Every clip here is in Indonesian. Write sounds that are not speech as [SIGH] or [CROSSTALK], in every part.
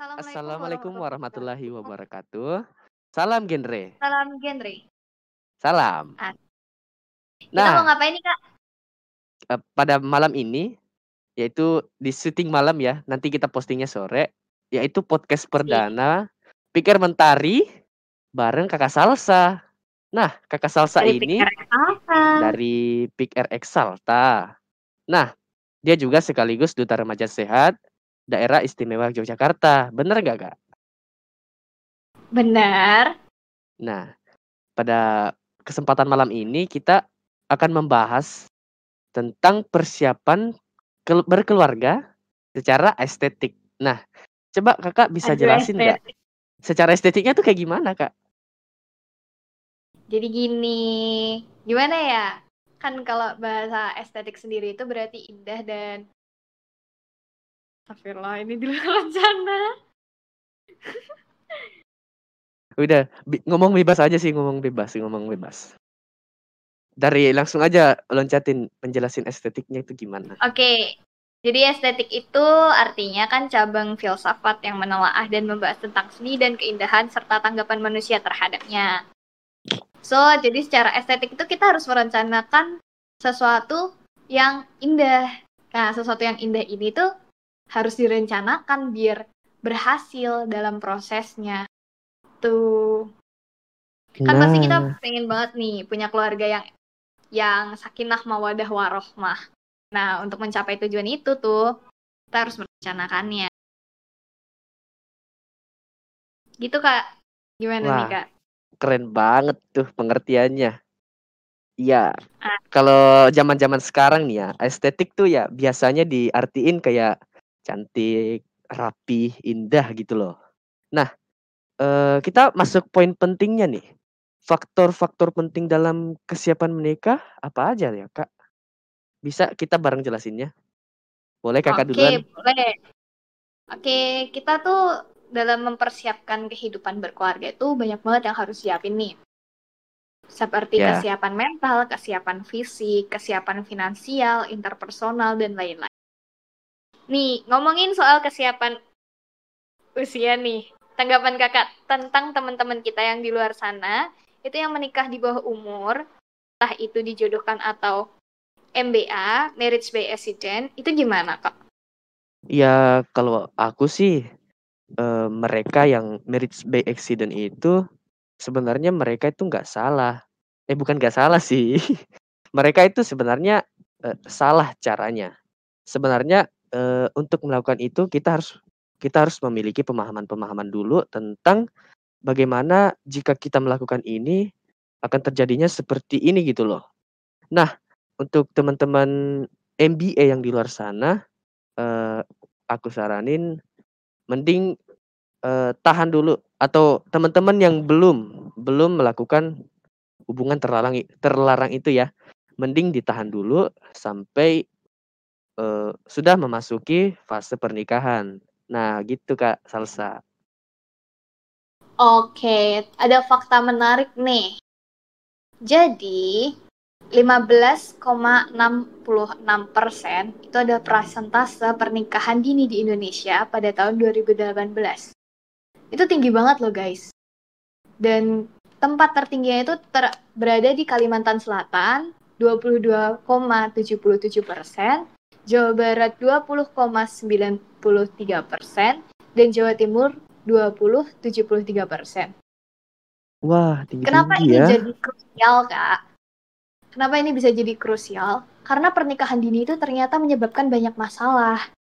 Assalamualaikum warahmatullahi wabarakatuh. Salam genre. Salam genre. Salam. Ah. Kita Nah, mau ngapain nih, Kak? eh, pada malam ini, yaitu di syuting malam ya, nanti kita postingnya sore, yaitu podcast perdana Pikir Mentari bareng Kakak Salsa. Nah, Kakak Salsa Dari ini dari Pick RX Salta. Nah, dia juga sekaligus duta remaja sehat daerah istimewa Yogyakarta. Bener nggak kak? Benar. Nah, pada kesempatan malam ini kita akan membahas tentang persiapan kel- berkeluarga secara estetik. Nah, coba kakak bisa Aduh, jelasin nggak? Secara estetiknya tuh kayak gimana kak? Jadi gini, gimana ya? Kan kalau bahasa estetik sendiri itu berarti indah dan Astagfirullah, ini di luar rencana. Udah, bi- ngomong bebas aja sih, ngomong bebas, ngomong bebas. Dari langsung aja loncatin penjelasin estetiknya itu gimana? Oke, jadi estetik itu artinya kan cabang filsafat yang menelaah dan membahas tentang seni dan keindahan serta tanggapan manusia terhadapnya. So, jadi secara estetik itu kita harus merencanakan sesuatu yang indah. Nah, sesuatu yang indah ini tuh harus direncanakan biar berhasil dalam prosesnya. Tuh. Kan pasti kita Nah, pengen banget nih punya keluarga yang yang sakinah mawadah warohmah. Nah, untuk mencapai tujuan itu tuh kita harus merencanakannya. Gitu, Kak. Gimana nih, wah, Kak? keren banget tuh pengertiannya. Iya, Ah, kalau zaman-zaman sekarang nih ya, estetik tuh ya biasanya diartiin kayak cantik, rapi, indah gitu loh. Nah, eh, kita masuk poin pentingnya nih. Faktor-faktor penting dalam kesiapan menikah apa aja ya, Kak? Bisa kita bareng jelasinnya? Boleh Kakak Oke, duluan? boleh. Oke, kita tuh dalam mempersiapkan kehidupan berkeluarga itu banyak banget yang harus siapin nih. Seperti Ya, kesiapan mental, kesiapan fisik, kesiapan finansial, interpersonal, dan lain-lain. Nih, ngomongin soal kesiapan usia nih. Tanggapan kakak tentang teman-teman kita yang di luar sana, itu yang menikah di bawah umur, entah itu dijodohkan atau MBA, Marriage by Accident, itu gimana kak? ya kalau aku sih eh, mereka yang marriage by accident itu sebenarnya mereka itu nggak salah. Eh bukan nggak salah sih. [LAUGHS] Mereka itu sebenarnya eh, salah caranya. Sebenarnya eh, untuk melakukan itu kita harus kita harus memiliki pemahaman-pemahaman dulu tentang bagaimana jika kita melakukan ini akan terjadinya seperti ini gitu loh. Nah, untuk teman-teman MBA yang di luar sana, eh, aku saranin mending eh, tahan dulu atau teman-teman yang belum belum melakukan hubungan terlarang terlarang itu ya, mending ditahan dulu sampai eh, sudah memasuki fase pernikahan. Nah, gitu Kak Salsa. Oke, ada fakta menarik nih. Jadi, 15,66% itu ada persentase pernikahan dini di Indonesia pada tahun 2018. Itu tinggi banget loh guys. Dan tempat tertingginya itu ter- berada di Kalimantan Selatan, 22,77%, Jawa Barat 20,93%, dan Jawa Timur 20,73%. Wah, Kenapa tinggi-tinggi ini ya. jadi krusial, Kak? Kenapa ini bisa jadi krusial? Karena pernikahan dini itu ternyata menyebabkan banyak masalah.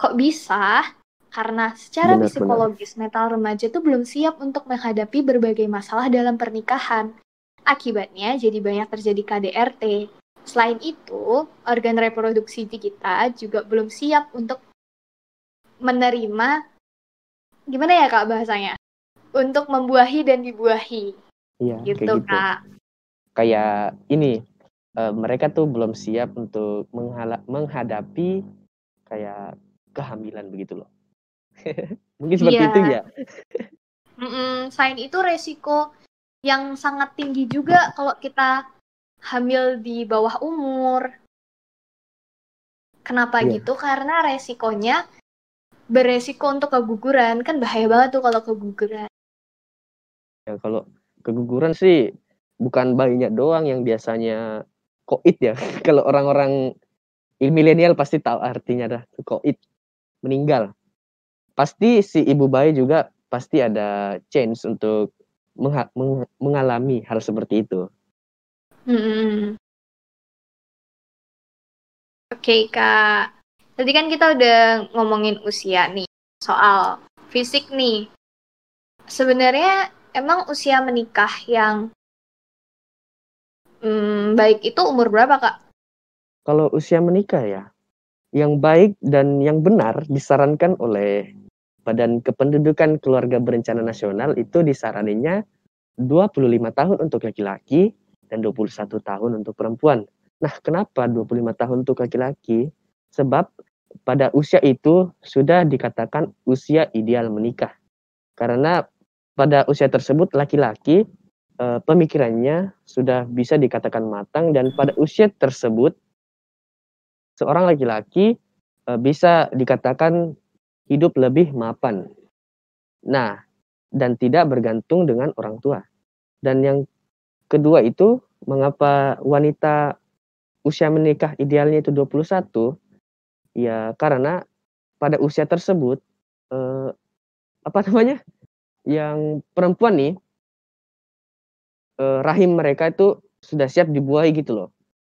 Kok bisa? Karena secara Benar-benar. psikologis mental remaja itu belum siap untuk menghadapi berbagai masalah dalam pernikahan. Akibatnya jadi banyak terjadi KDRT. Selain itu, organ reproduksi di kita juga belum siap untuk menerima gimana ya Kak bahasanya? Untuk membuahi dan dibuahi. Iya, kayak Gitu, gitu. Kak. Kayak ini eh, mereka tuh belum siap untuk menghadapi kayak kehamilan begitu loh. [LAUGHS] Mungkin seperti Iya. itu ya. Selain itu resiko yang sangat tinggi juga kalau kita hamil di bawah umur. Kenapa Iya. gitu? Karena resikonya beresiko untuk keguguran kan bahaya banget tuh kalau keguguran ya kalau keguguran sih bukan bayinya doang yang biasanya koit ya [LAUGHS] kalau orang-orang milenial pasti tahu artinya dah koit meninggal pasti si ibu bayi juga pasti ada chance untuk mengalami hal seperti itu. Hmm. Oke kak, tadi kan kita udah ngomongin usia nih soal fisik nih. Sebenarnya emang usia menikah yang hmm, baik itu umur berapa kak? Kalau usia menikah ya, yang baik dan yang benar disarankan oleh Badan Kependudukan Keluarga Berencana Nasional itu disaraninya 25 tahun untuk laki-laki dan 21 tahun untuk perempuan. Nah, kenapa 25 tahun untuk laki-laki? Sebab pada usia itu sudah dikatakan usia ideal menikah. Karena pada usia tersebut laki-laki e, pemikirannya sudah bisa dikatakan matang dan pada usia tersebut seorang laki-laki e, bisa dikatakan hidup lebih mapan. Nah, dan tidak bergantung dengan orang tua. Dan yang kedua itu, mengapa wanita usia menikah idealnya itu 21? Ya, karena pada usia tersebut, eh, apa namanya, yang perempuan nih, eh, rahim mereka itu sudah siap dibuahi gitu loh.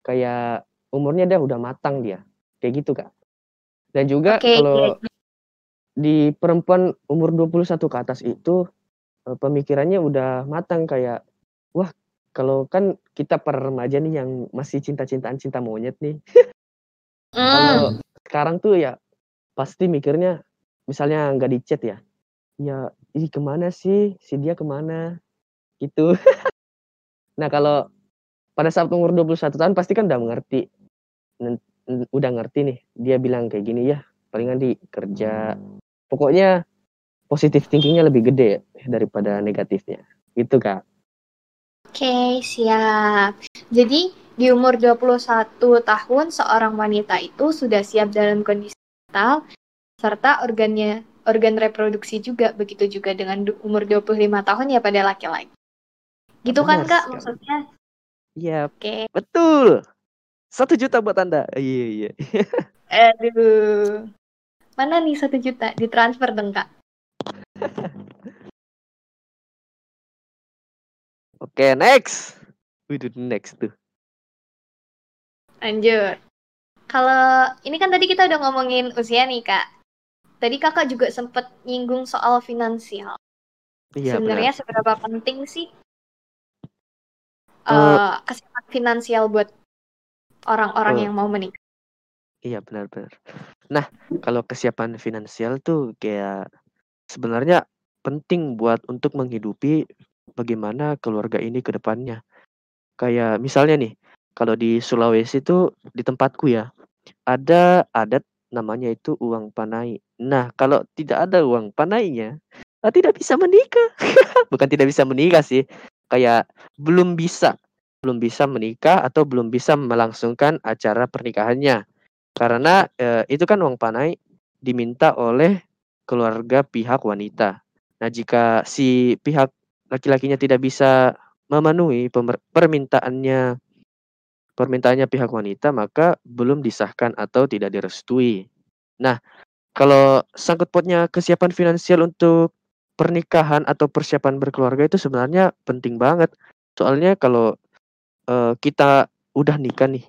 Kayak umurnya dia udah matang dia, kayak gitu kak. Dan juga okay, kalau okay di perempuan umur 21 ke atas itu uh, pemikirannya udah matang kayak wah kalau kan kita para remaja nih yang masih cinta-cintaan cinta monyet nih. mm. Kalau sekarang tuh ya pasti mikirnya misalnya nggak di chat ya. Ya, ih ke mana sih? Si dia ke mana? Gitu. [LAUGHS] nah, kalau pada saat umur 21 tahun pasti kan udah mengerti. Udah ngerti nih. Dia bilang kayak gini ya, palingan di kerja pokoknya positif thinkingnya lebih gede daripada negatifnya gitu kak okay, siap jadi di umur 21 tahun seorang wanita itu sudah siap dalam kondisi mental serta organnya organ reproduksi juga begitu juga dengan umur 25 tahun ya pada laki-laki gitu kan kak maksudnya Iya, okay. betul. Satu juta buat anda. Iya iya. Aduh. Mana nih satu juta? Ditransfer dong, Kak. [LAUGHS] Oke, next. Wih, next tuh. Lanjut. Kalau ini kan tadi kita udah ngomongin usia nih, Kak. Tadi kakak juga sempet nyinggung soal finansial. Iya, Sebenarnya benar. seberapa penting sih uh, uh, kesiapan finansial buat orang-orang uh, yang mau menikah? Iya benar-benar. Nah, kalau kesiapan finansial tuh kayak sebenarnya penting buat untuk menghidupi bagaimana keluarga ini ke depannya. Kayak misalnya nih, kalau di Sulawesi tuh di tempatku ya, ada adat namanya itu uang panai. Nah, kalau tidak ada uang panainya, ah, tidak bisa menikah. [LAUGHS] Bukan tidak bisa menikah sih, kayak belum bisa belum bisa menikah atau belum bisa melangsungkan acara pernikahannya. Karena, eee, itu kan uang panai diminta oleh keluarga pihak wanita. Nah, jika si pihak laki-lakinya tidak bisa memenuhi permintaannya permintaannya pihak wanita, maka belum disahkan atau tidak direstui. Nah, kalau sangkut pautnya kesiapan finansial untuk pernikahan atau persiapan berkeluarga itu sebenarnya penting banget. Soalnya kalau, eee, kita udah nikah nih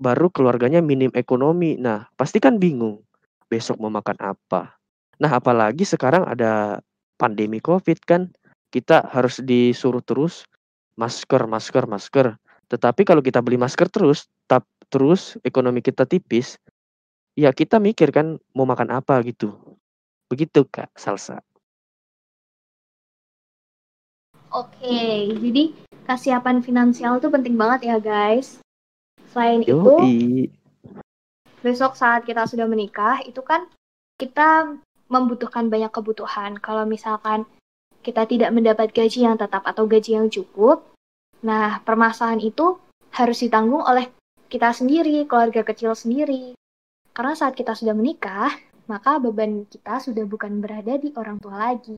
baru keluarganya minim ekonomi. Nah, pasti kan bingung besok mau makan apa. Nah, apalagi sekarang ada pandemi Covid kan, kita harus disuruh terus masker, masker, masker. Tetapi kalau kita beli masker terus, tap terus ekonomi kita tipis, ya kita mikir kan mau makan apa gitu. Begitu Kak Salsa. Oke, jadi kesiapan finansial itu penting banget ya guys. Selain Yoi. itu, besok saat kita sudah menikah, itu kan kita membutuhkan banyak kebutuhan. Kalau misalkan kita tidak mendapat gaji yang tetap atau gaji yang cukup, nah permasalahan itu harus ditanggung oleh kita sendiri, keluarga kecil sendiri. Karena saat kita sudah menikah, maka beban kita sudah bukan berada di orang tua lagi.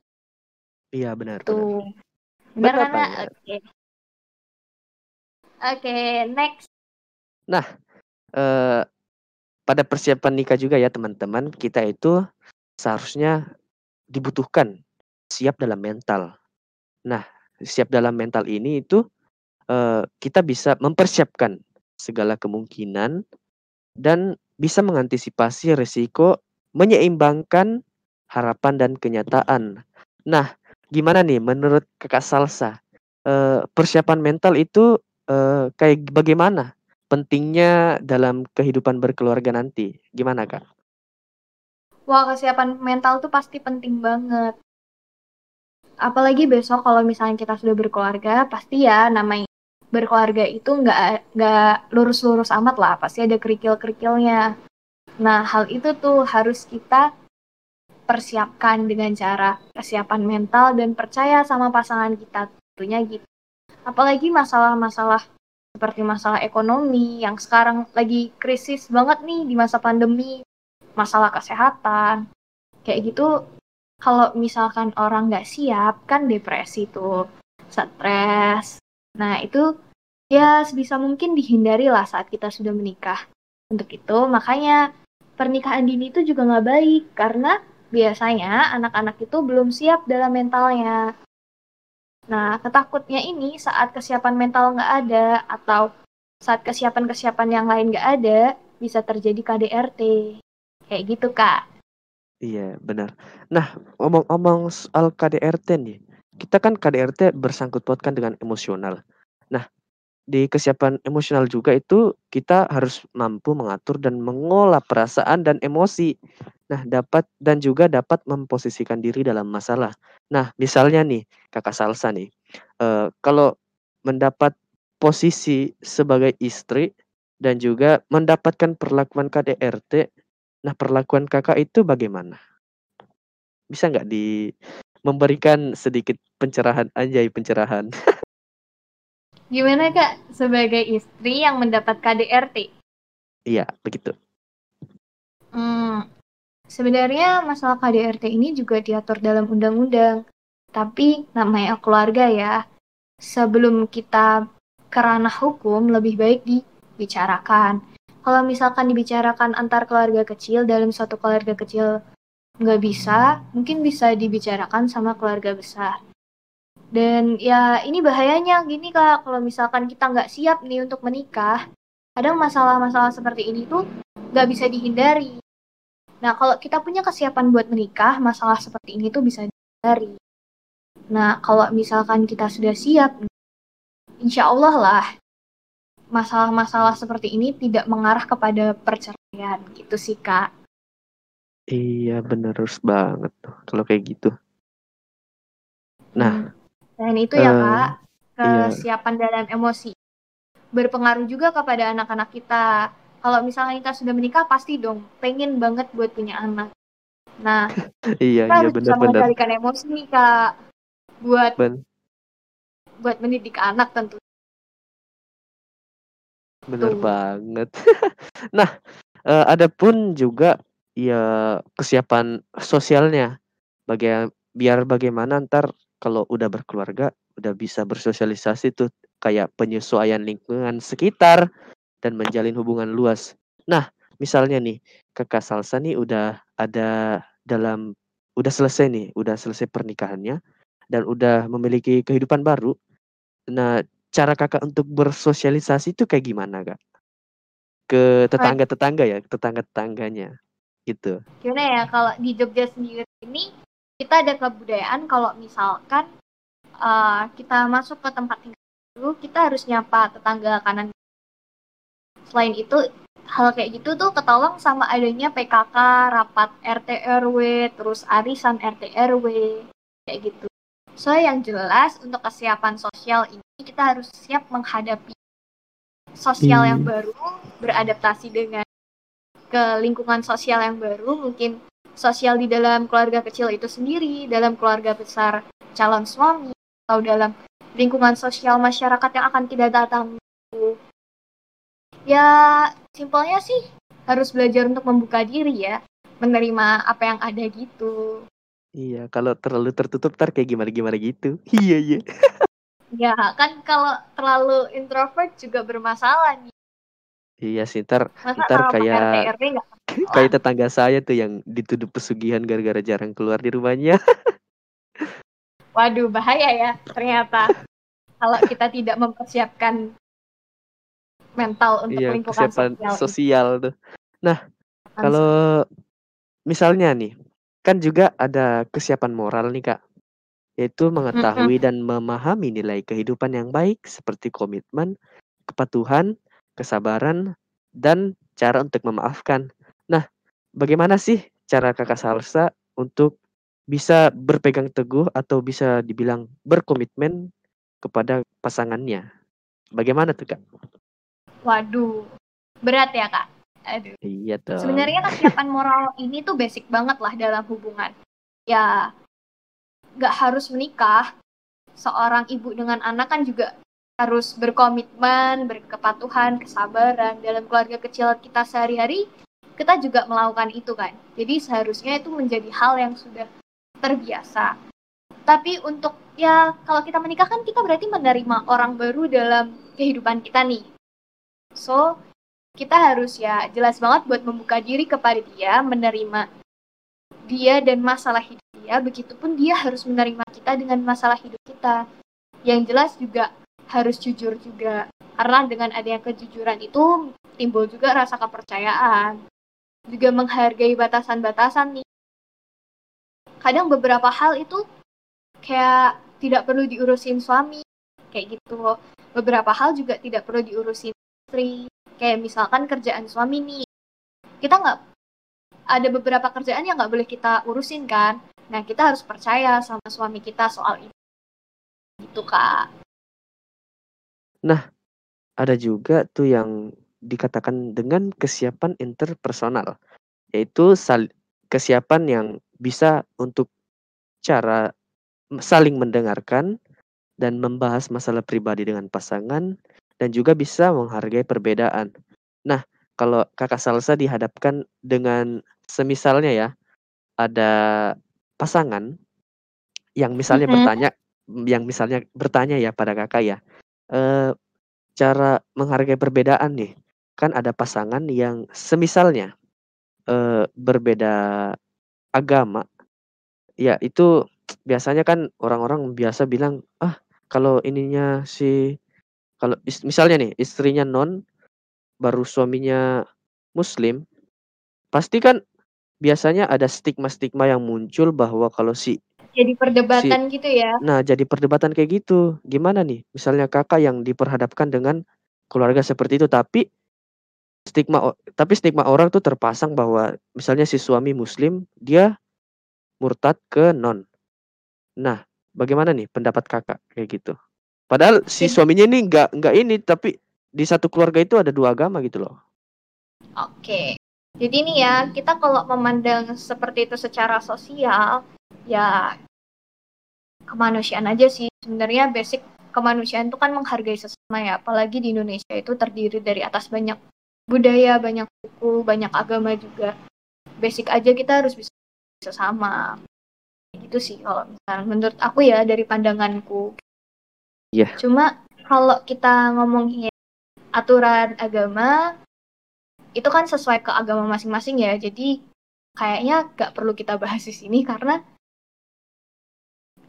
Iya benar. Tuh. Benar, Benar benar? Kak? banget. Oke. Oke, next. Nah, eh, pada persiapan nikah juga ya teman-teman, kita itu seharusnya dibutuhkan siap dalam mental. Nah, siap dalam mental ini itu eh, kita bisa mempersiapkan segala kemungkinan dan bisa mengantisipasi risiko menyeimbangkan harapan dan kenyataan. Nah, gimana nih menurut Kakak Salsa? Eh, persiapan mental itu eh, kayak bagaimana pentingnya dalam kehidupan berkeluarga nanti? Gimana, Kak? Wah, kesiapan mental tuh pasti penting banget. Apalagi besok kalau misalnya kita sudah berkeluarga, pasti ya namanya berkeluarga itu nggak nggak lurus-lurus amat lah, pasti ada kerikil-kerikilnya. Nah, hal itu tuh harus kita persiapkan dengan cara kesiapan mental dan percaya sama pasangan kita tentunya gitu. Apalagi masalah-masalah seperti masalah ekonomi yang sekarang lagi krisis banget nih di masa pandemi, masalah kesehatan, kayak gitu. Kalau misalkan orang nggak siap, kan depresi tuh, stres. Nah, itu ya sebisa mungkin dihindari lah saat kita sudah menikah. Untuk itu, makanya pernikahan dini itu juga nggak baik, karena biasanya anak-anak itu belum siap dalam mentalnya. Nah, ketakutnya ini saat kesiapan mental nggak ada, atau saat kesiapan-kesiapan yang lain nggak ada, bisa terjadi KDRT. Kayak gitu, Kak. Iya, benar. Nah, omong-omong soal KDRT nih, kita kan KDRT bersangkut pautkan dengan emosional. Nah, di kesiapan emosional juga itu kita harus mampu mengatur dan mengolah perasaan dan emosi. Nah, dapat dan juga dapat memposisikan diri dalam masalah. Nah, misalnya nih, Kakak Salsa nih, eh, kalau mendapat posisi sebagai istri dan juga mendapatkan perlakuan KDRT, nah perlakuan Kakak itu bagaimana? Bisa nggak di memberikan sedikit pencerahan anjay pencerahan? [LAUGHS] Gimana Kak, sebagai istri yang mendapat KDRT? Iya, begitu. Hmm, sebenarnya masalah KDRT ini juga diatur dalam undang-undang. Tapi namanya keluarga ya. Sebelum kita ke ranah hukum, lebih baik dibicarakan. Kalau misalkan dibicarakan antar keluarga kecil dalam satu keluarga kecil nggak bisa, mungkin bisa dibicarakan sama keluarga besar. Dan ya ini bahayanya gini kak, kalau misalkan kita nggak siap nih untuk menikah, kadang masalah-masalah seperti ini tuh nggak bisa dihindari. Nah kalau kita punya kesiapan buat menikah, masalah seperti ini tuh bisa dihindari. Nah kalau misalkan kita sudah siap, insya Allah lah masalah-masalah seperti ini tidak mengarah kepada perceraian gitu sih kak. Iya bener banget tuh kalau kayak gitu. Nah, Dan itu ya Eh, kak, iya. kesiapan dalam emosi. Berpengaruh juga kepada anak-anak kita. Kalau misalnya kita sudah menikah, pasti dong pengen banget buat punya anak. Nah, [LAUGHS] iya kita iya harus bisa benar-benar mengendalikan emosi nih kak. Buat ben buat mendidik anak tentu. Bener Tuh. banget. [LAUGHS] Nah, eh, ada pun juga ya kesiapan sosialnya. Bagia biar bagaimana ntar kalau udah berkeluarga udah bisa bersosialisasi tuh kayak penyesuaian lingkungan sekitar dan menjalin hubungan luas. Nah, misalnya nih Kakak Salsa nih udah ada dalam udah selesai nih, udah selesai pernikahannya dan udah memiliki kehidupan baru. Nah, cara Kakak untuk bersosialisasi itu kayak gimana, Kak? Ke tetangga-tetangga ya, tetangga-tetangganya, gitu. Gimana ya kalau di Jogja sendiri ini kita ada kebudayaan kalau misalkan eh, kita masuk ke tempat tinggal dulu kita harus nyapa tetangga kanan. Selain itu hal kayak gitu tuh ketolong sama adanya PKK, rapat RT RW, terus arisan RT RW kayak gitu. So yang jelas untuk kesiapan sosial ini kita harus siap menghadapi sosial yang Hmm. baru, beradaptasi dengan ke lingkungan sosial yang baru, mungkin sosial di dalam keluarga kecil itu sendiri, dalam keluarga besar calon suami, atau dalam lingkungan sosial masyarakat yang akan kita datangi. Ya, simpelnya sih harus belajar untuk membuka diri ya, menerima apa yang ada gitu. Iya, kalau terlalu tertutup ntar kayak gimana-gimana gitu. [LAUGHS] Iya iya. Ya kan kalau terlalu introvert juga bermasalah nih. Iya sih, ntar Masa ntar kayak [LAUGHS] kayak tetangga saya tuh yang dituduh pesugihan gara-gara jarang keluar di rumahnya. [LAUGHS] Waduh, bahaya ya ternyata. Kalau kita tidak mempersiapkan mental untuk Iya, lingkungan sosial. sosial tuh. Nah, kalau misalnya nih, kan juga ada kesiapan moral nih, Kak. Yaitu mengetahui dan memahami nilai kehidupan yang baik seperti komitmen, kepatuhan, kesabaran, dan cara untuk memaafkan. Nah, bagaimana sih cara Kakak Salsa untuk bisa berpegang teguh atau bisa dibilang berkomitmen kepada pasangannya? Bagaimana tuh, Kak? Waduh, berat ya kak. Aduh. Iya dong. Sebenarnya kesiapan moral ini tuh basic banget lah dalam hubungan. Ya, nggak harus menikah. Seorang ibu dengan anak kan juga harus berkomitmen, berkepatuhan, kesabaran dalam keluarga kecil kita sehari-hari. Kita juga melakukan itu kan. Jadi seharusnya itu menjadi hal yang sudah terbiasa. Tapi untuk ya kalau kita menikah kan kita berarti menerima orang baru dalam kehidupan kita nih. So, kita harus ya jelas banget buat membuka diri kepada dia, menerima dia dan masalah hidup dia, begitupun dia harus menerima kita dengan masalah hidup kita. Yang jelas juga harus jujur juga. Karena dengan adanya kejujuran itu timbul juga rasa kepercayaan. Juga menghargai batasan-batasan nih. Kadang beberapa hal itu kayak tidak perlu diurusin suami, kayak gitu. Beberapa hal juga tidak perlu diurusin istri. Kayak misalkan kerjaan suami nih. Kita nggak ada beberapa kerjaan yang nggak boleh kita urusin kan. Nah kita harus percaya sama suami kita soal itu. Gitu kak. Ada juga tuh yang dikatakan dengan kesiapan interpersonal, yaitu sal kesiapan yang bisa untuk cara saling mendengarkan dan membahas masalah pribadi dengan pasangan dan juga bisa menghargai perbedaan. Nah, kalau Kakak Salsa dihadapkan dengan semisalnya ya, ada pasangan yang misalnya Mhm. bertanya yang misalnya bertanya ya pada Kakak ya, eee, cara menghargai perbedaan nih, kan ada pasangan yang semisalnya, eee, berbeda agama, ya itu biasanya kan orang-orang biasa bilang, "Ah, kalau ininya si" kalau is misalnya nih istrinya non, baru suaminya muslim, pasti kan biasanya ada stigma-stigma yang muncul bahwa kalau si Jadi perdebatan gitu ya. Nah, jadi perdebatan kayak gitu. Gimana nih, misalnya Kakak yang diperhadapkan dengan keluarga seperti itu, tapi stigma tapi stigma orang tuh terpasang bahwa misalnya si suami muslim, dia murtad ke non. Nah, bagaimana nih pendapat Kakak kayak gitu? Padahal si Jadi suaminya ini nggak nggak ini, tapi di satu keluarga itu ada 2 agama gitu loh. Oke. Jadi nih ya, kita kalau memandang seperti itu secara sosial, ya kemanusiaan aja sih. Sebenarnya basic kemanusiaan itu kan menghargai sesama ya. Apalagi di Indonesia itu terdiri dari atas banyak budaya, banyak suku, banyak agama juga. Basic aja kita harus bisa sesama. Gitu sih kalau misalnya menurut aku ya dari pandanganku. Iya. Cuma kalau kita ngomongin aturan agama, itu kan sesuai ke agama masing-masing ya. Jadi kayaknya gak perlu kita bahas di sini karena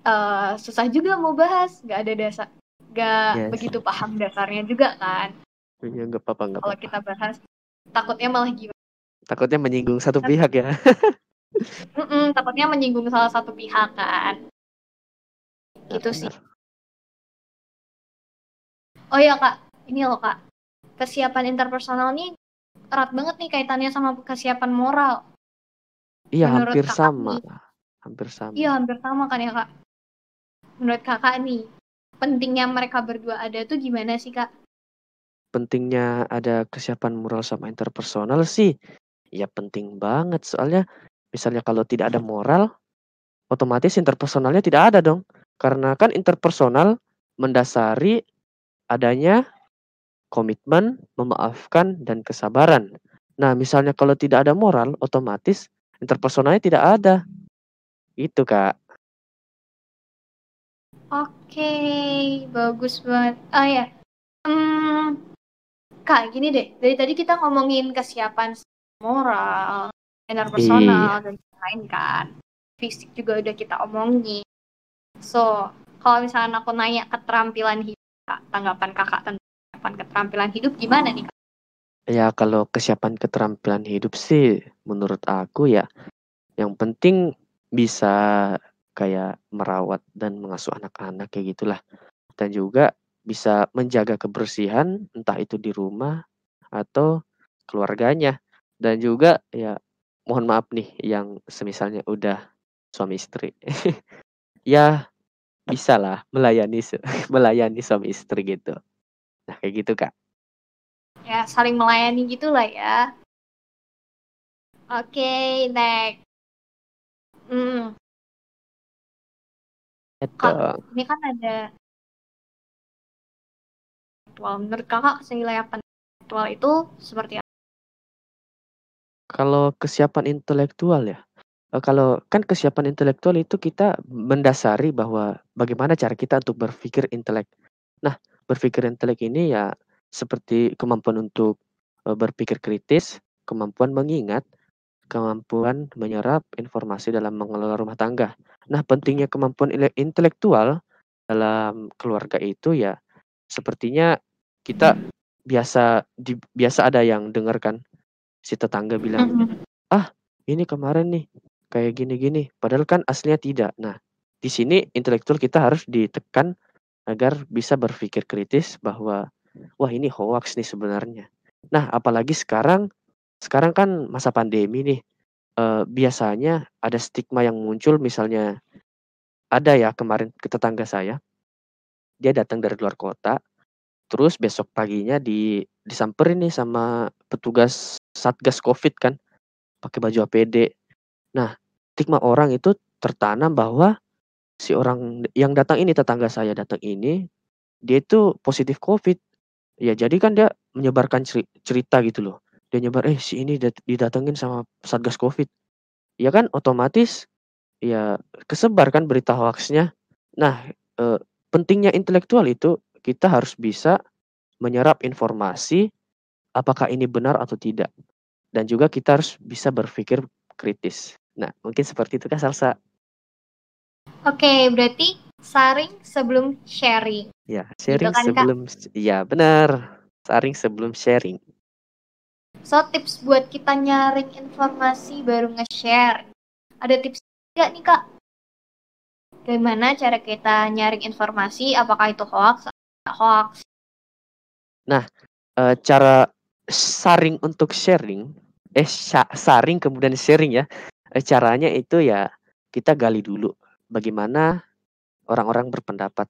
eh, susah juga mau bahas, gak ada dasar, gak Yes. begitu paham dasarnya juga kan. Iya, nggak apa-apa nggak Kalau apa-apa. kita bahas, takutnya malah gimana? Takutnya menyinggung satu pihak ya. Mm-mm, takutnya menyinggung salah satu pihak kan. Gitu sih. Oh iya kak, ini loh kak, kesiapan interpersonal nih erat banget nih kaitannya sama kesiapan moral. Iya, Menurut hampir Kakak sama. nih. Hampir sama. Iya hampir sama kan ya kak. Menurut kakak nih, pentingnya mereka berdua ada tuh gimana sih kak? Pentingnya ada kesiapan moral sama interpersonal sih, ya penting banget. Soalnya misalnya kalau tidak ada moral, otomatis interpersonalnya tidak ada dong. Karena kan interpersonal mendasari adanya komitmen, memaafkan, dan kesabaran. Nah, misalnya kalau tidak ada moral, otomatis interpersonalnya tidak ada. Itu, Kak. Oke, bagus banget. Oh ya, hmm, Kak, gini deh, dari tadi kita ngomongin kesiapan moral, interpersonal, Iya. dan lain-lain kan. Fisik juga udah kita omongin. So, kalau misalnya aku nanya keterampilan hidup, tanggapan Kakak tentang kesiapan keterampilan hidup gimana nih? Ya, kalau kesiapan keterampilan hidup sih menurut aku ya, yang penting bisa kayak merawat dan mengasuh anak-anak kayak gitulah. Dan juga bisa menjaga kebersihan, entah itu di rumah atau keluarganya. Dan juga ya mohon maaf nih yang semisalnya udah suami istri. [LAUGHS] Ya bisalah melayani se [LAUGHS] melayani suami istri gitu. Nah kayak gitu, Kak. Ya, saling melayani gitulah ya. Oke, next. Hmm. Kak, dong. ini kan ada intelektual. Menurut Kakak kesiapan intelektual itu seperti apa? Kalau kesiapan intelektual ya, eee, kalau kan kesiapan intelektual itu kita mendasari bahwa bagaimana cara kita untuk berpikir intelek. Nah, berpikir intelek ini ya seperti kemampuan untuk, eee, berpikir kritis, kemampuan mengingat, kemampuan menyerap informasi dalam mengelola rumah tangga. Nah, pentingnya kemampuan ile intelektual dalam keluarga itu ya sepertinya kita biasa di biasa ada yang dengar kan, si tetangga bilang, Mhm. "Ah, ini kemarin nih kayak gini-gini," padahal kan aslinya tidak. Nah, di sini intelektual kita harus ditekan agar bisa berpikir kritis bahwa, "Wah, ini hoaks nih sebenarnya." Nah, apalagi sekarang sekarang kan masa pandemi nih, eee, biasanya ada stigma yang muncul misalnya ada ya kemarin ke tetangga saya, dia datang dari luar kota, terus besok paginya di disamperin nih sama petugas satgas Covid kan, pakai baju APD. Nah, stigma orang itu tertanam bahwa si orang yang datang ini, tetangga saya datang ini, dia itu positif Covid. Ya jadi kan dia menyebarkan ceri cerita gitu loh. Dia nyebar, "Eh, si ini dat didatengin sama satgas Covid." Ya kan otomatis ya kesebar kan berita hoax-nya. Nah, eee, pentingnya intelektual itu kita harus bisa menyerap informasi, apakah ini benar atau tidak. Dan juga kita harus bisa berpikir kritis. Nah, mungkin seperti itu Kak, Salsa. Oke, berarti saring sebelum sharing. Ya, Gitu sharing kan, Kak? sebelum s iya benar, saring sebelum sharing. So, tips buat kita nyaring informasi baru nge-share. Ada tips nggak nih, Kak? Gimana cara kita nyaring informasi, apakah itu hoax hoax? Nah, eee, cara saring untuk sharing, eh, saring kemudian sharing ya, eee, caranya itu ya kita gali dulu bagaimana orang-orang berpendapat.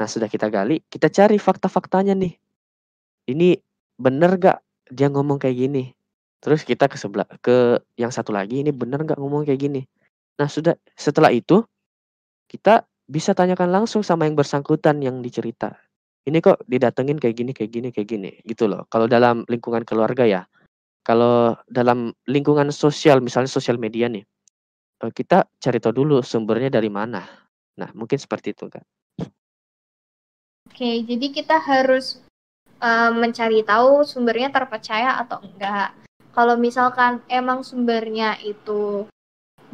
Nah, sudah kita gali, kita cari fakta-faktanya nih. Ini bener nggak dia ngomong kayak gini? Terus kita ke sebelah ke yang satu lagi, ini bener nggak ngomong kayak gini? Nah, sudah setelah itu kita bisa tanyakan langsung sama yang bersangkutan yang dicerita. Ini kok didatengin kayak gini kayak gini kayak gini, gitu loh. Kalau dalam lingkungan keluarga ya. Kalau dalam lingkungan sosial, misalnya sosial media nih, eee, kita cari tahu dulu sumbernya dari mana. Nah, mungkin seperti itu, Kak. Oke, jadi kita harus, eee, mencari tahu sumbernya terpercaya atau enggak. Kalau misalkan emang sumbernya itu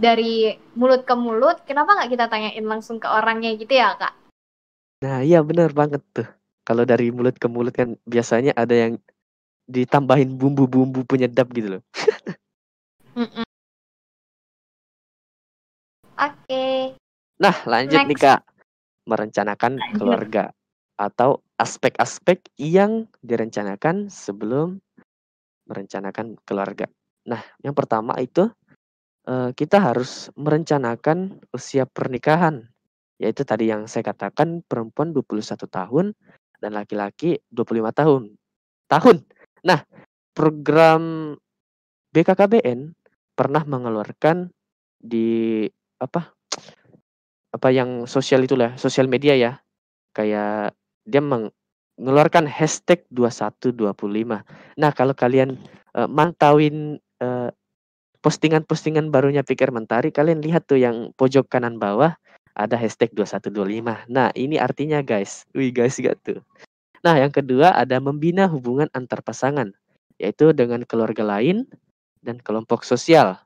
dari mulut ke mulut, kenapa nggak kita tanyain langsung ke orangnya gitu ya, Kak? Nah, iya bener banget tuh. Kalau dari mulut ke mulut kan biasanya ada yang ditambahin bumbu-bumbu penyedap gitu loh. [LAUGHS] Oke. Nah, lanjut nih, Next. Kak. Merencanakan Lanjut. keluarga atau aspek-aspek yang direncanakan sebelum merencanakan keluarga. Nah, yang pertama itu, eee, kita harus merencanakan usia pernikahan, yaitu tadi yang saya katakan perempuan 21 tahun dan laki-laki 25 tahun tahun. Nah, program BKKBN pernah mengeluarkan di apa, apa yang sosial itulah, sosial media ya, kayak dia mengeluarkan hashtag 2125. Nah, kalau kalian, eee, mantauin, eee postingan-postingan barunya Pikir Mentari, kalian lihat tuh yang pojok kanan bawah ada hashtag 2125. Nah, ini artinya guys. Wih, guys gak tuh? Nah, yang kedua ada membina hubungan antar pasangan, yaitu dengan keluarga lain dan kelompok sosial.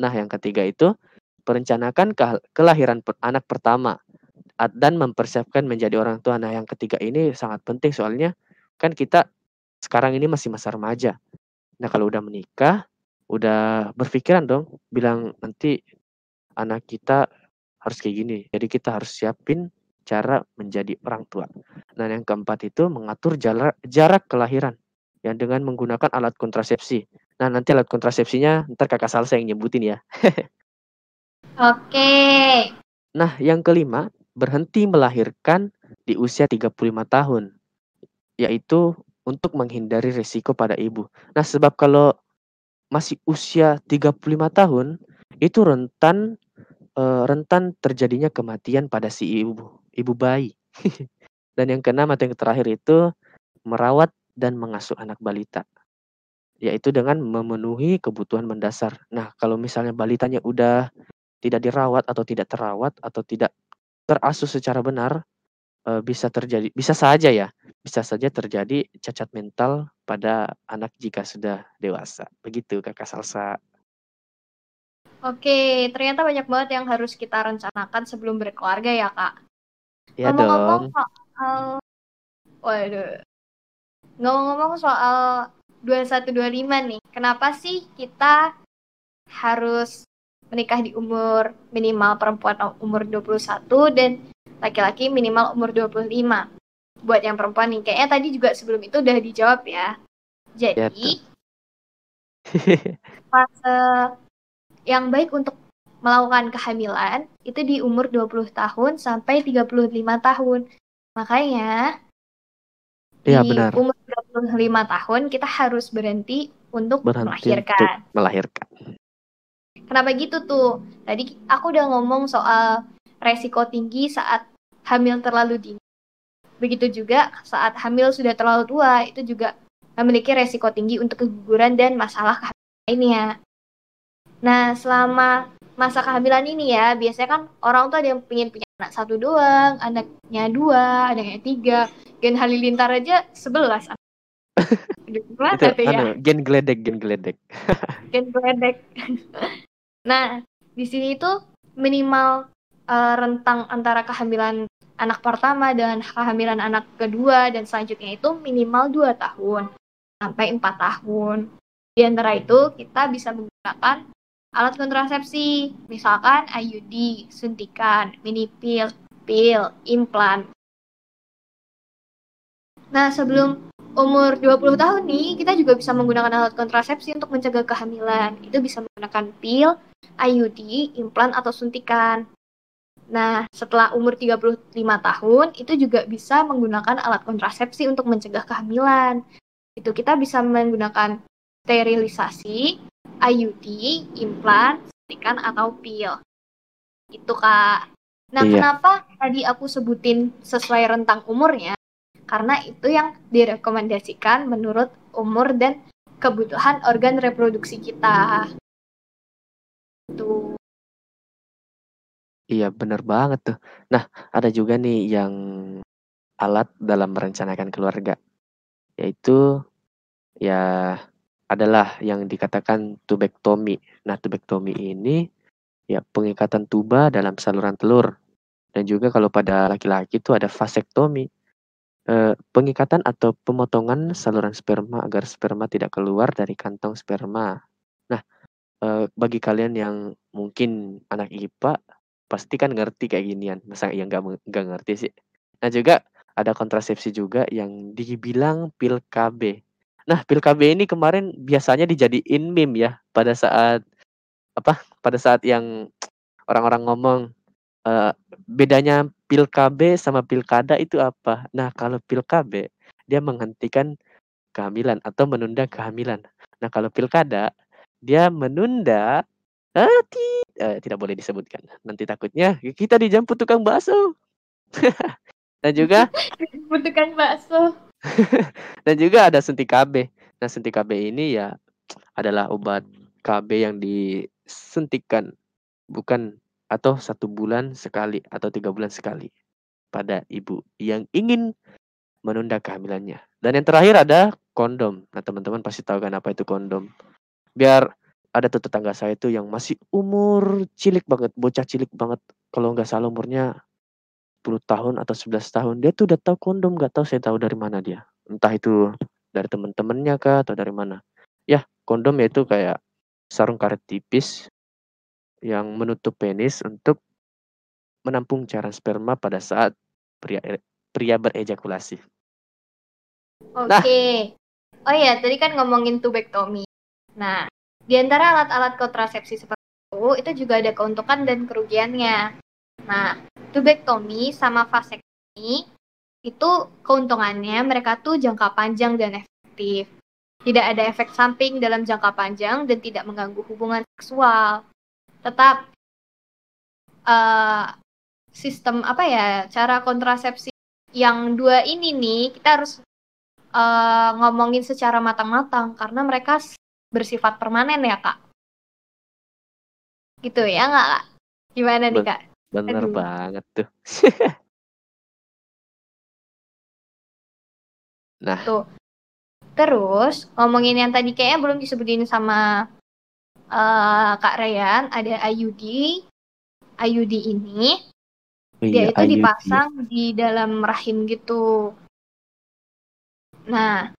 Nah, yang ketiga itu perencanakan kelahiran anak pertama dan mempersiapkan menjadi orang tua. Nah, yang ketiga ini sangat penting soalnya kan kita sekarang ini masih masa remaja. Nah, kalau udah menikah, udah berpikiran dong bilang nanti anak kita harus kayak gini. Jadi kita harus siapin cara menjadi orang tua. Dan yang keempat itu mengatur jarak, jarak kelahiran yang dengan menggunakan alat kontrasepsi. Nah, nanti alat kontrasepsinya ntar kakak Salsa yang nyebutin ya. [LAUGHS] Oke. Nah, yang kelima, berhenti melahirkan di usia 35 tahun. Yaitu untuk menghindari risiko pada ibu. Nah, sebab kalau masih usia 35 tahun, itu rentan uh, rentan terjadinya kematian pada si ibu, ibu bayi. [LAUGHS] dan yang keenam atau yang terakhir itu merawat dan mengasuh anak balita. Yaitu dengan memenuhi kebutuhan mendasar. Nah, kalau misalnya balitanya udah tidak dirawat atau tidak terawat atau tidak terasuh secara benar, uh, bisa terjadi bisa saja ya, bisa saja terjadi cacat mental pada anak jika sudah dewasa. Begitu Kakak Salsa. Oke, ternyata banyak banget yang harus kita rencanakan sebelum berkeluarga ya, Kak. Iya dong. soal waduh. Ngomong-ngomong soal 2125 nih, kenapa sih kita harus menikah di umur minimal perempuan umur 21 dan laki-laki minimal umur 25. Buat yang perempuan nih, kayaknya tadi juga sebelum itu udah dijawab ya. Jadi, ya, [LAUGHS] fase yang baik untuk melakukan kehamilan itu di umur 20 tahun sampai 35 tahun. Makanya ya, di benar. umur 25 tahun kita harus berhenti untuk berhenti melahirkan. Untuk melahirkan. Kenapa gitu tuh? Tadi aku udah ngomong soal resiko tinggi saat hamil terlalu dini. Begitu juga saat hamil sudah terlalu tua, itu juga memiliki resiko tinggi untuk keguguran dan masalah kehamilan lainnya. Nah, selama masa kehamilan ini ya, biasanya kan orang tuh ada yang pengen punya anak satu doang, anaknya dua, anaknya tiga. Gen Halilintar aja sebelas. [LAUGHS] Gimana itu, ya? Anu, gen geledek, gen geledek. [LAUGHS] gen geledek. nah, di sini itu minimal uh, rentang antara kehamilan anak pertama dan kehamilan anak kedua dan selanjutnya itu minimal 2 tahun sampai 4 tahun. Di antara itu kita bisa menggunakan alat kontrasepsi, misalkan IUD, suntikan, mini pil, pil, implan. Nah, sebelum umur 20 tahun nih, kita juga bisa menggunakan alat kontrasepsi untuk mencegah kehamilan. Itu bisa menggunakan pil, IUD, implan, atau suntikan. Nah, setelah umur 35 tahun, itu juga bisa menggunakan alat kontrasepsi untuk mencegah kehamilan. Itu kita bisa menggunakan sterilisasi, IUD, implan, suntikan, atau pil. Itu, Kak. Nah, iya. kenapa tadi aku sebutin sesuai rentang umurnya? Karena itu yang direkomendasikan menurut umur dan kebutuhan organ reproduksi kita. Tuh. Iya bener banget tuh. Nah, ada juga nih yang alat dalam merencanakan keluarga. Yaitu ya adalah yang dikatakan tubektomi. Nah, tubektomi ini ya pengikatan tuba dalam saluran telur. Dan juga kalau pada laki-laki itu ada vasektomi. Eh, pengikatan atau pemotongan saluran sperma agar sperma tidak keluar dari kantong sperma. Nah, eh, bagi kalian yang mungkin anak IPA pasti kan ngerti kayak ginian, masa yang nggak nggak ngerti sih. Nah juga ada kontrasepsi juga yang dibilang pil KB. Nah pil KB ini kemarin biasanya dijadiin meme ya pada saat apa pada saat yang orang-orang ngomong uh, bedanya pil KB sama pilkada itu apa? Nah kalau pil KB dia menghentikan kehamilan atau menunda kehamilan. Nah kalau pilkada dia menunda Ah, eh, tidak boleh disebutkan. Nanti takutnya kita dijemput tukang bakso. [LAUGHS] Dan juga [LAUGHS] tukang bakso. Dan juga ada suntik KB. Nah, suntik KB ini ya adalah obat KB yang disuntikan bukan atau satu bulan sekali atau tiga bulan sekali pada ibu yang ingin menunda kehamilannya. Dan yang terakhir ada kondom. Nah teman-teman pasti tahu kan apa itu kondom. Biar ada tuh tetangga saya itu yang masih umur cilik banget, bocah cilik banget. Kalau nggak salah umurnya 10 tahun atau 11 tahun. Dia tuh udah tahu kondom, nggak tahu saya tahu dari mana dia. Entah itu dari teman-temannya kah atau dari mana. Ya, kondom itu kayak sarung karet tipis yang menutup penis untuk menampung cairan sperma pada saat pria pria berejakulasi. Oke. Okay. Nah. Oh iya, tadi kan ngomongin tubektomi. Nah, di antara alat-alat kontrasepsi seperti itu, itu juga ada keuntungan dan kerugiannya. Nah, tubektomi sama vasektomi itu keuntungannya mereka tuh jangka panjang dan efektif. Tidak ada efek samping dalam jangka panjang dan tidak mengganggu hubungan seksual. Tetap uh, sistem apa ya cara kontrasepsi yang dua ini nih kita harus uh, ngomongin secara matang-matang karena mereka bersifat permanen ya kak gitu ya nggak kak gimana nih kak bener Aduh. banget tuh [LAUGHS] nah tuh terus ngomongin yang tadi kayaknya belum disebutin sama uh, kak Rayan ada IUD IUD ini oh dia iya, itu IUD. dipasang di dalam rahim gitu nah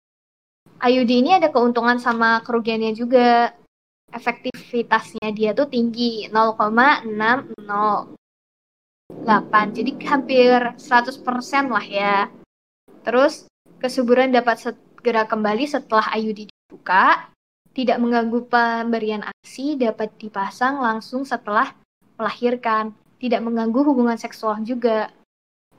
IUD ini ada keuntungan sama kerugiannya juga. Efektivitasnya dia tuh tinggi 0,608. Jadi hampir 100% lah ya. Terus kesuburan dapat segera kembali setelah IUD dibuka. Tidak mengganggu pemberian ASI dapat dipasang langsung setelah melahirkan. Tidak mengganggu hubungan seksual juga.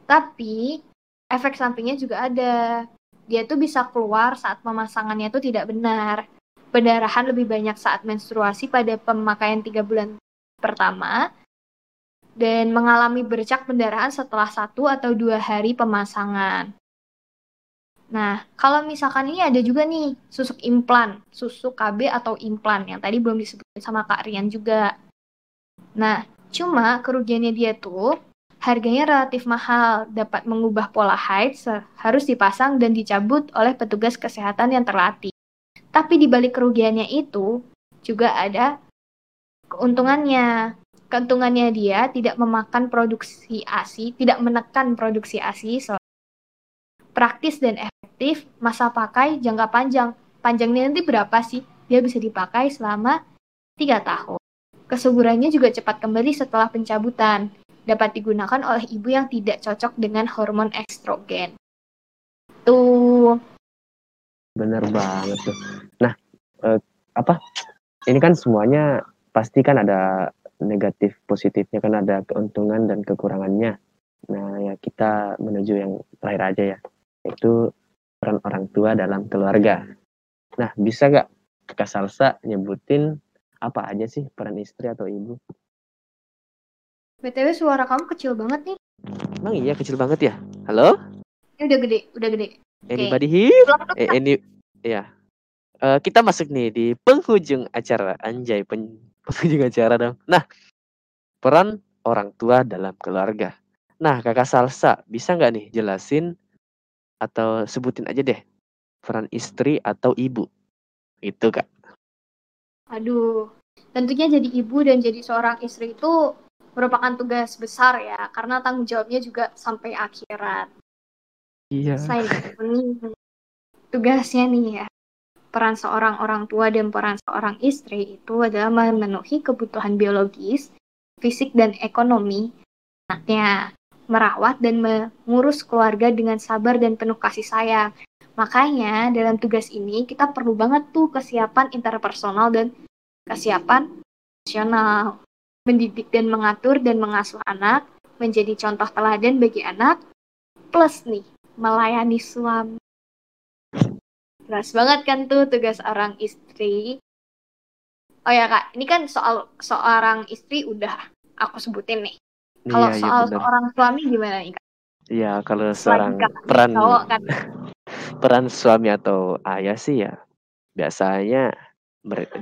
Tapi efek sampingnya juga ada dia tuh bisa keluar saat pemasangannya itu tidak benar. Pendarahan lebih banyak saat menstruasi pada pemakaian tiga bulan pertama dan mengalami bercak pendarahan setelah satu atau dua hari pemasangan. Nah, kalau misalkan ini ada juga nih susuk implan, susuk KB atau implan yang tadi belum disebutkan sama Kak Rian juga. Nah, cuma kerugiannya dia tuh Harganya relatif mahal, dapat mengubah pola haid, harus dipasang dan dicabut oleh petugas kesehatan yang terlatih. Tapi di balik kerugiannya itu juga ada keuntungannya. Keuntungannya dia tidak memakan produksi ASI, tidak menekan produksi ASI, so praktis dan efektif, masa pakai jangka panjang. Panjangnya nanti berapa sih? Dia bisa dipakai selama 3 tahun. Kesuburannya juga cepat kembali setelah pencabutan dapat digunakan oleh ibu yang tidak cocok dengan hormon estrogen. Tuh. Bener banget tuh. Nah, eh, apa? Ini kan semuanya pasti kan ada negatif positifnya kan ada keuntungan dan kekurangannya. Nah, ya kita menuju yang terakhir aja ya, yaitu peran orang tua dalam keluarga. Nah, bisa gak Kak Salsa nyebutin apa aja sih peran istri atau ibu? BTW suara kamu kecil banget nih. Emang iya kecil banget ya? Halo? Ini udah gede, udah gede. Anybody okay. here? Eh, ini ya. Uh, kita masuk nih di penghujung acara anjay pen, penghujung acara dong. Nah, peran orang tua dalam keluarga. Nah, kakak Salsa bisa nggak nih jelasin atau sebutin aja deh peran istri atau ibu itu kak. Aduh, tentunya jadi ibu dan jadi seorang istri itu merupakan tugas besar ya karena tanggung jawabnya juga sampai akhirat. Iya. Saya [LAUGHS] tugasnya nih ya peran seorang orang tua dan peran seorang istri itu adalah memenuhi kebutuhan biologis, fisik dan ekonomi anaknya, merawat dan mengurus keluarga dengan sabar dan penuh kasih sayang. Makanya dalam tugas ini kita perlu banget tuh kesiapan interpersonal dan kesiapan emosional mendidik dan mengatur dan mengasuh anak, menjadi contoh teladan bagi anak, plus nih, melayani suami. Jelas banget kan tuh tugas orang istri. Oh ya kak, ini kan soal seorang istri udah aku sebutin nih. Kalau iya, iya soal iya seorang suami gimana nih kak? Iya, kalau seorang peran cowok, kan? [LAUGHS] peran suami atau ayah sih ya biasanya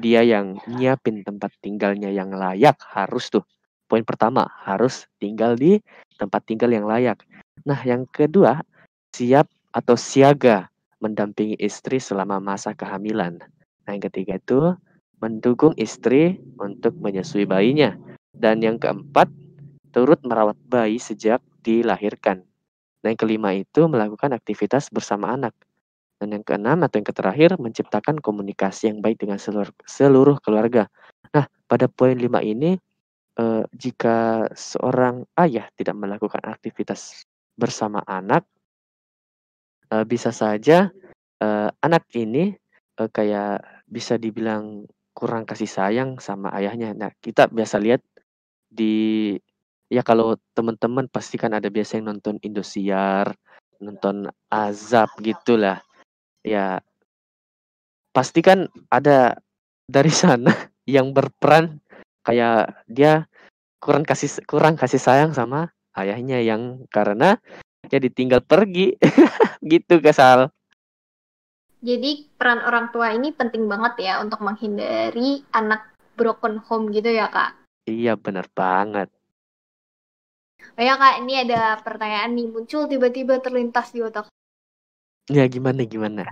dia yang nyiapin tempat tinggalnya yang layak, harus tuh. Poin pertama, harus tinggal di tempat tinggal yang layak. Nah, yang kedua, siap atau siaga mendampingi istri selama masa kehamilan. Nah, yang ketiga itu mendukung istri untuk menyusui bayinya. Dan yang keempat, turut merawat bayi sejak dilahirkan. Dan yang kelima itu melakukan aktivitas bersama anak. Dan yang keenam atau yang terakhir menciptakan komunikasi yang baik dengan seluruh, seluruh keluarga. Nah, pada poin lima ini eh, jika seorang ayah tidak melakukan aktivitas bersama anak, eh, bisa saja eh, anak ini eh, kayak bisa dibilang kurang kasih sayang sama ayahnya. Nah, kita biasa lihat di ya kalau teman-teman pasti kan ada biasa yang nonton Indosiar, nonton Azab gitulah. Ya pasti kan ada dari sana [LAUGHS] yang berperan kayak dia kurang kasih kurang kasih sayang sama ayahnya yang karena dia ditinggal pergi [LAUGHS] gitu kesal. Jadi peran orang tua ini penting banget ya untuk menghindari anak broken home gitu ya kak? Iya benar banget. Oh ya kak, ini ada pertanyaan nih muncul tiba-tiba terlintas di otak. Ya gimana gimana?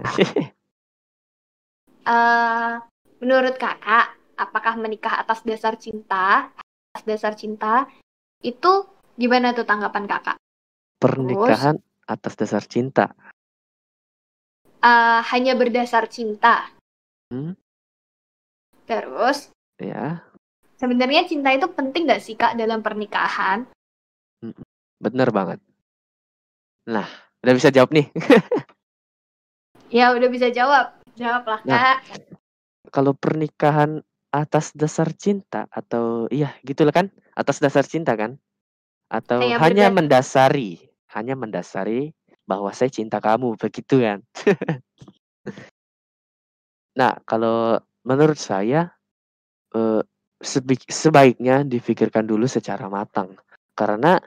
uh, [LAUGHS] menurut kakak, apakah menikah atas dasar cinta, atas dasar cinta, itu gimana tuh tanggapan kakak? Pernikahan Terus, atas dasar cinta. Uh, hanya berdasar cinta. Hmm? Terus? Ya. Sebenarnya cinta itu penting gak sih kak dalam pernikahan? Bener banget. Nah, udah bisa jawab nih. [LAUGHS] ya udah bisa jawab. Jawablah nah, kak. Kalau pernikahan atas dasar cinta atau iya gitu lah kan? Atas dasar cinta kan? Atau hanya, hanya mendasari, hanya mendasari bahwa saya cinta kamu begitu kan? [LAUGHS] nah, kalau menurut saya eh, sebaiknya difikirkan dulu secara matang. Karena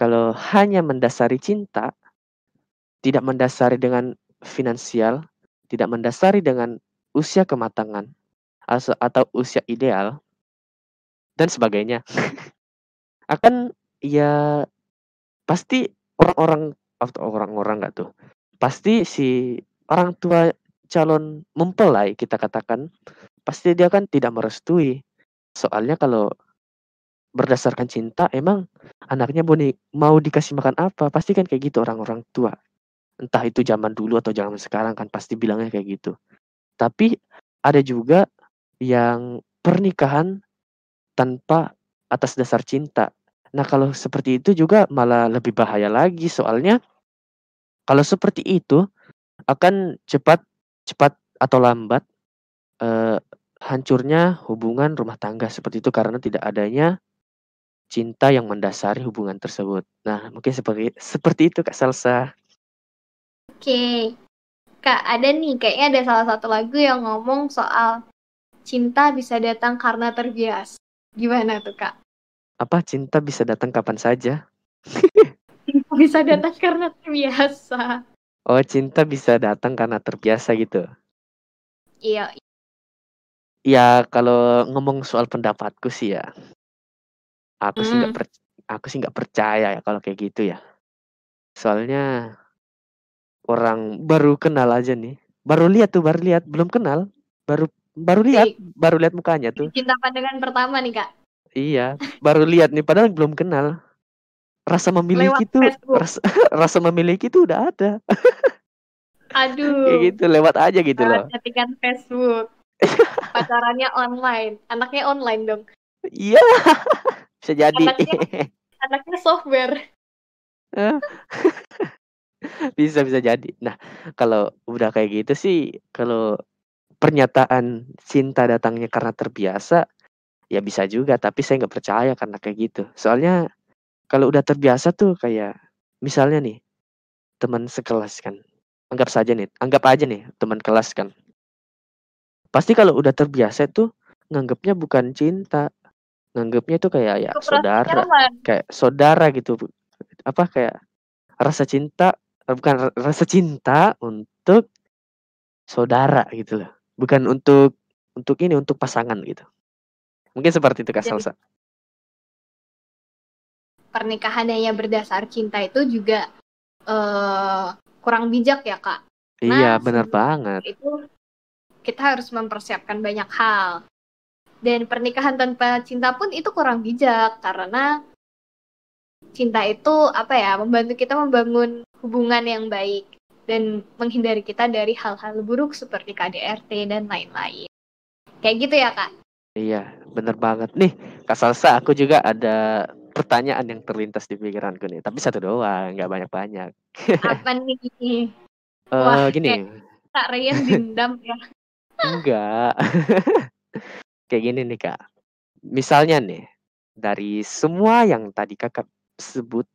kalau hanya mendasari cinta, tidak mendasari dengan finansial, tidak mendasari dengan usia kematangan atau usia ideal dan sebagainya, [LAUGHS] akan ya pasti orang-orang atau orang-orang nggak tuh, pasti si orang tua calon mempelai kita katakan, pasti dia kan tidak merestui. Soalnya kalau berdasarkan cinta emang anaknya mau, mau dikasih makan apa, pasti kan kayak gitu orang-orang tua. Entah itu zaman dulu atau zaman sekarang kan pasti bilangnya kayak gitu. Tapi ada juga yang pernikahan tanpa atas dasar cinta. Nah, kalau seperti itu juga malah lebih bahaya lagi soalnya kalau seperti itu akan cepat cepat atau lambat eh, hancurnya hubungan rumah tangga seperti itu karena tidak adanya cinta yang mendasari hubungan tersebut. Nah, mungkin seperti seperti itu Kak Salsa. Oke. Kak, ada nih kayaknya ada salah satu lagu yang ngomong soal cinta bisa datang karena terbiasa. Gimana tuh, Kak? Apa cinta bisa datang kapan saja? cinta bisa datang karena terbiasa. Oh, cinta bisa datang karena terbiasa gitu. Iya, Ya kalau ngomong soal pendapatku sih ya, aku sih nggak hmm. aku sih nggak percaya ya kalau kayak gitu ya. Soalnya orang baru kenal aja nih, baru lihat tuh, baru lihat, belum kenal, baru baru lihat, baru lihat mukanya tuh. Cinta pandangan pertama nih, Kak? Iya, baru lihat nih padahal belum kenal. Rasa memiliki tuh [LAUGHS] rasa rasa memiliki tuh udah ada. Aduh. Kayak gitu, lewat aja gitu loh. Chattingan Facebook. [LAUGHS] Pacarannya online. Anaknya online dong. Iya. [LAUGHS] Bisa jadi. Anaknya, anaknya software. bisa bisa jadi. Nah, kalau udah kayak gitu sih, kalau pernyataan cinta datangnya karena terbiasa, ya bisa juga. Tapi saya nggak percaya karena kayak gitu. Soalnya kalau udah terbiasa tuh kayak misalnya nih teman sekelas kan, anggap saja nih, anggap aja nih teman kelas kan, Pasti kalau udah terbiasa tuh nganggapnya bukan cinta, nganggapnya tuh kayak ya saudara, kayak saudara gitu. Apa kayak rasa cinta eh, bukan rasa cinta untuk saudara gitu loh. Bukan untuk untuk ini untuk pasangan gitu. Mungkin seperti itu Kak Jadi Salsa. pernikahan hanya berdasar cinta itu juga eh kurang bijak ya, Kak. Iya, Nah, benar sebelum banget. itu kita harus mempersiapkan banyak hal. Dan pernikahan tanpa cinta pun itu kurang bijak karena cinta itu apa ya, membantu kita membangun hubungan yang baik dan menghindari kita dari hal-hal buruk seperti KDRT dan lain-lain. Kayak gitu ya, Kak? Iya, benar banget. Nih, Kak Salsa, aku juga ada pertanyaan yang terlintas di pikiranku nih. Tapi satu doang, nggak banyak-banyak. [LAUGHS] Apa nih? Eh, Wah, gini, kayak Kak Ryan dendam ya. [LAUGHS] enggak. [LAUGHS] Kayak gini nih, Kak. Misalnya nih, dari semua yang tadi Kakak sebut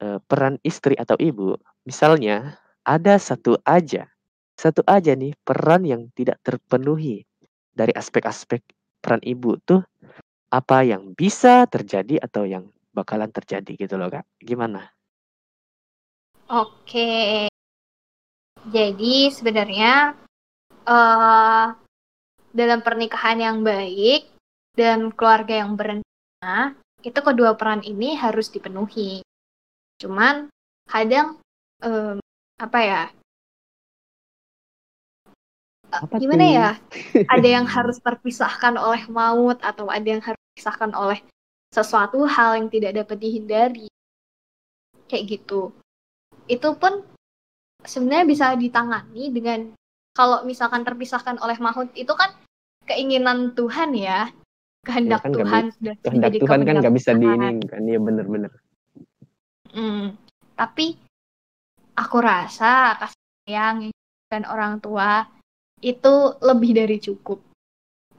eh, peran istri atau ibu, misalnya ada satu aja, satu aja nih peran yang tidak terpenuhi dari aspek-aspek peran ibu tuh apa yang bisa terjadi atau yang bakalan terjadi gitu loh, Kak. Gimana? Oke. Jadi sebenarnya eh dalam pernikahan yang baik dan keluarga yang berencana, itu kedua peran ini harus dipenuhi. Cuman kadang em, apa ya? Eh, Apa Gimana tuh? ya? Ada yang harus terpisahkan oleh maut atau ada yang harus terpisahkan oleh sesuatu hal yang tidak dapat dihindari. Kayak gitu. Itu pun sebenarnya bisa ditangani dengan kalau misalkan terpisahkan oleh maut itu kan keinginan Tuhan ya Ya kehendak kan nggak Tuhan bi- sudah kehendak Tuhan kan nggak bisa Tuhan. diinin kan. Iya bener-bener. Hmm, tapi aku rasa kasih sayang dan orang tua itu lebih dari cukup.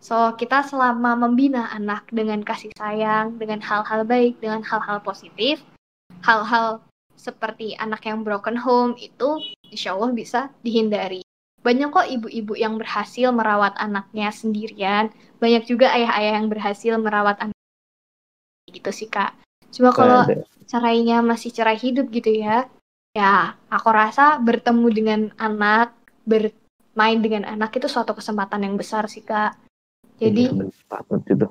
So, kita selama membina anak dengan kasih sayang, dengan hal-hal baik, dengan hal-hal positif, hal-hal seperti anak yang broken home itu insya Allah bisa dihindari. Banyak kok ibu-ibu yang berhasil merawat anaknya sendirian, banyak juga ayah-ayah yang berhasil merawat anak gitu sih kak. Cuma kalau caranya masih cerai hidup gitu ya, ya aku rasa bertemu dengan anak, bermain dengan anak itu suatu kesempatan yang besar sih kak. Jadi Iya itu.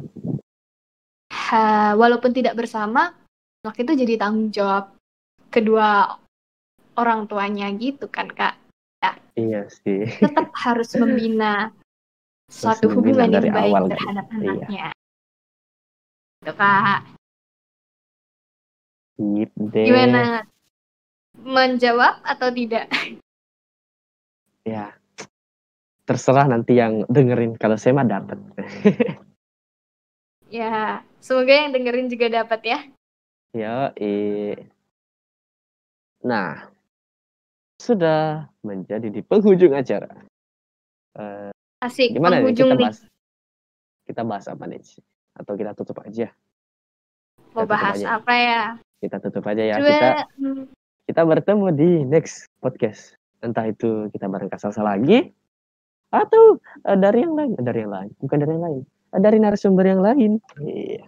ha- walaupun tidak bersama, anak itu jadi tanggung jawab kedua orang tuanya gitu kan kak. Iya sih. Tetap harus [LAUGHS] membina suatu hubungan yang baik awal gitu. terhadap Iya. anaknya. Gitu kak. Sip deh. Gimana? Menjawab atau tidak? Ya. Terserah nanti yang dengerin. Kalau saya mah dapat. [LAUGHS] Ya, semoga yang dengerin juga dapat ya. Yo, Nah, sudah menjadi di penghujung acara. Eh, Asik, gimana nih penghujung kita nih. bahas? Kita bahas apa nih? Atau kita tutup aja? Mau bahas aja. apa ya? Kita tutup aja ya. Coba, Kita hmm, kita bertemu di next podcast. Entah itu kita bareng Kak Salsa lagi atau eh, dari yang lain, dari yang lain, bukan dari yang lain, Eh, dari narasumber yang lain. Iya.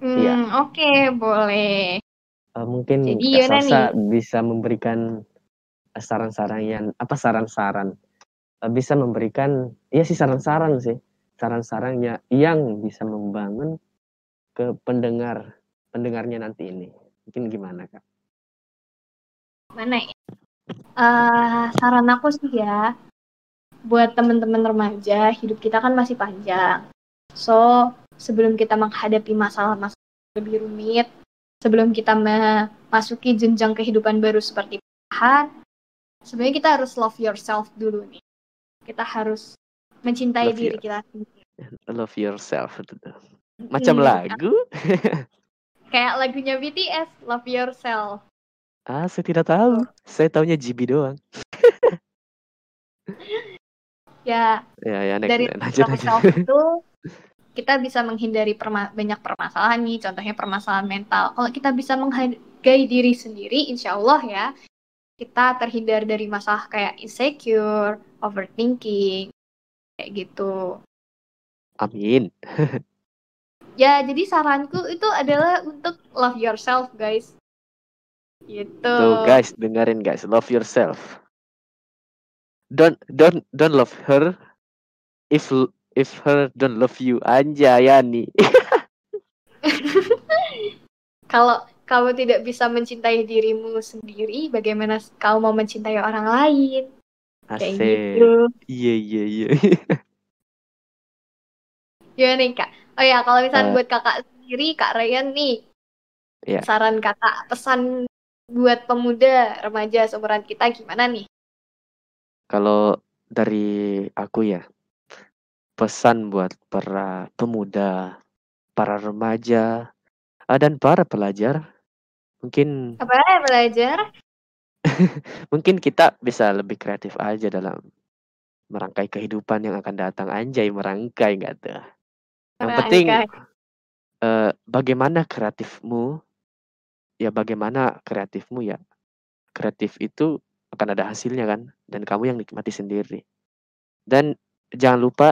hmm, Iya. oke, boleh. Eh, mungkin Jadi Salsa bisa memberikan saran-saran yang apa saran-saran Eh, bisa memberikan iya sih saran-saran sih saran-sarannya yang bisa membangun ke pendengar pendengarnya nanti ini mungkin gimana kak Mana ya? Eh, saran aku sih ya, buat teman-teman remaja, hidup kita kan masih panjang. So, sebelum kita menghadapi masalah-masalah lebih rumit, sebelum kita memasuki jenjang kehidupan baru seperti pernikahan, sebenarnya kita harus love yourself dulu nih. Kita harus mencintai Love diri your- kita sendiri. love yourself macam Hmm, lagu Kayak lagunya BTS, Love Yourself. Ah saya tidak tahu saya taunya GB doang [LAUGHS] Ya, ya ya nek, dari lanjut yourself itu [LAUGHS] kita bisa menghindari perma- banyak permasalahan nih, contohnya permasalahan mental. Kalau kita bisa menghargai diri sendiri, insya Allah ya, kita terhindar dari masalah kayak insecure, overthinking, kayak gitu. amin [LAUGHS] Ya, jadi saranku itu adalah untuk love yourself, guys. Gitu. tuh guys dengerin guys love yourself don't don't don't love her if if her don't love you anjay Yani. [LAUGHS] Kalau kamu tidak bisa mencintai dirimu sendiri, bagaimana kau mau mencintai orang lain? Kayak gitu. Iya iya iya. [LAUGHS] Gimana nih kak? Oh ya, kalau misalnya Eh. buat kakak sendiri, kak Ryan nih, Iya. saran kakak, pesan buat pemuda, remaja seumuran kita gimana nih? Kalau dari aku ya, pesan buat para pemuda, para remaja, ah, dan para pelajar, mungkin Apa ya belajar? [LAUGHS] mungkin kita bisa lebih kreatif aja dalam merangkai kehidupan yang akan datang. Anjay merangkai nggak tuh? Yang penting eh, bagaimana kreatifmu, ya bagaimana kreatifmu ya. Kreatif itu akan ada hasilnya kan, dan kamu yang nikmati sendiri. Dan jangan lupa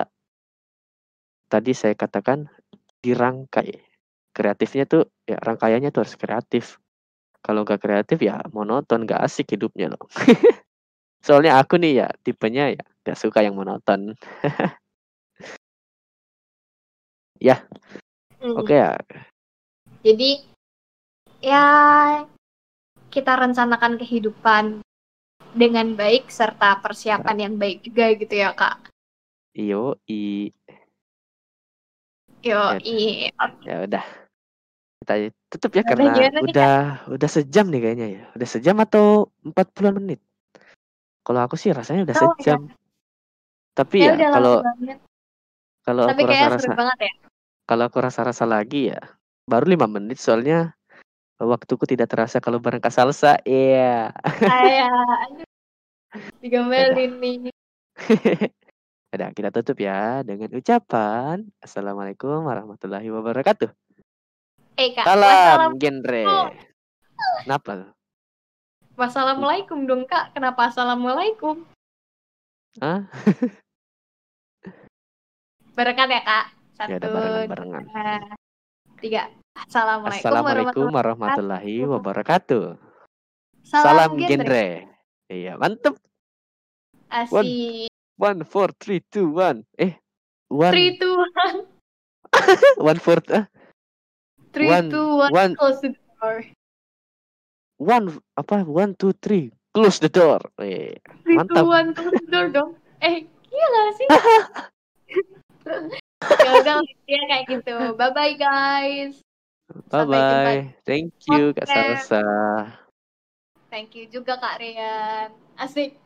tadi saya katakan dirangkai. Kreatifnya tuh ya rangkaiannya tuh harus kreatif. Kalau nggak kreatif ya monoton, nggak asik hidupnya loh. [LAUGHS] Soalnya aku nih ya tipenya ya nggak suka yang monoton. [LAUGHS] Ya, Hmm. oke ya. Jadi ya kita rencanakan kehidupan dengan baik serta persiapan yang baik juga gitu ya kak. Iyo, i Yo, Ya. iya. ya udah. Kita tutup ya Udah, karena gimana nih, udah udah sejam nih kayaknya ya. Udah sejam atau 40 menit. Kalau aku sih rasanya udah ya. sejam. Tapi Ya ya udah kalau kalau aku rasa-rasa ya. kalau aku rasa-rasa lagi ya baru lima menit soalnya waktuku tidak terasa kalau bareng Kak Salsa. Iya. [LAUGHS] Kayak digambalin nih. [LAUGHS] Udah kita tutup ya dengan ucapan Assalamualaikum warahmatullahi wabarakatuh. Eh kak, Salam genre. Kenapa? wassalamualaikum dong kak. Kenapa assalamualaikum? Hah? [LAUGHS] Barengan ya kak. Satu, Ya udah barengan-barengan. dua, tiga. Assalamualaikum, Assalamualaikum warahmatullahi wabarakatuh. Salam, Salam genre. genre. Iya, mantep. Asik. One, four, three, two, one. Eh, one, Three, two, one. [LAUGHS] one, four, ah, Three, One- two, one. one, Close the door. one, apa? One, two, three. Close the door. Eh, Three, Mantap. two, one. Close the door dong. Eh, gila sih. [LAUGHS] ya udah ya kayak gitu. Bye bye guys. bye bye. Thank you, Kak. Sarsa. Thank you juga Kak Rian. Asik.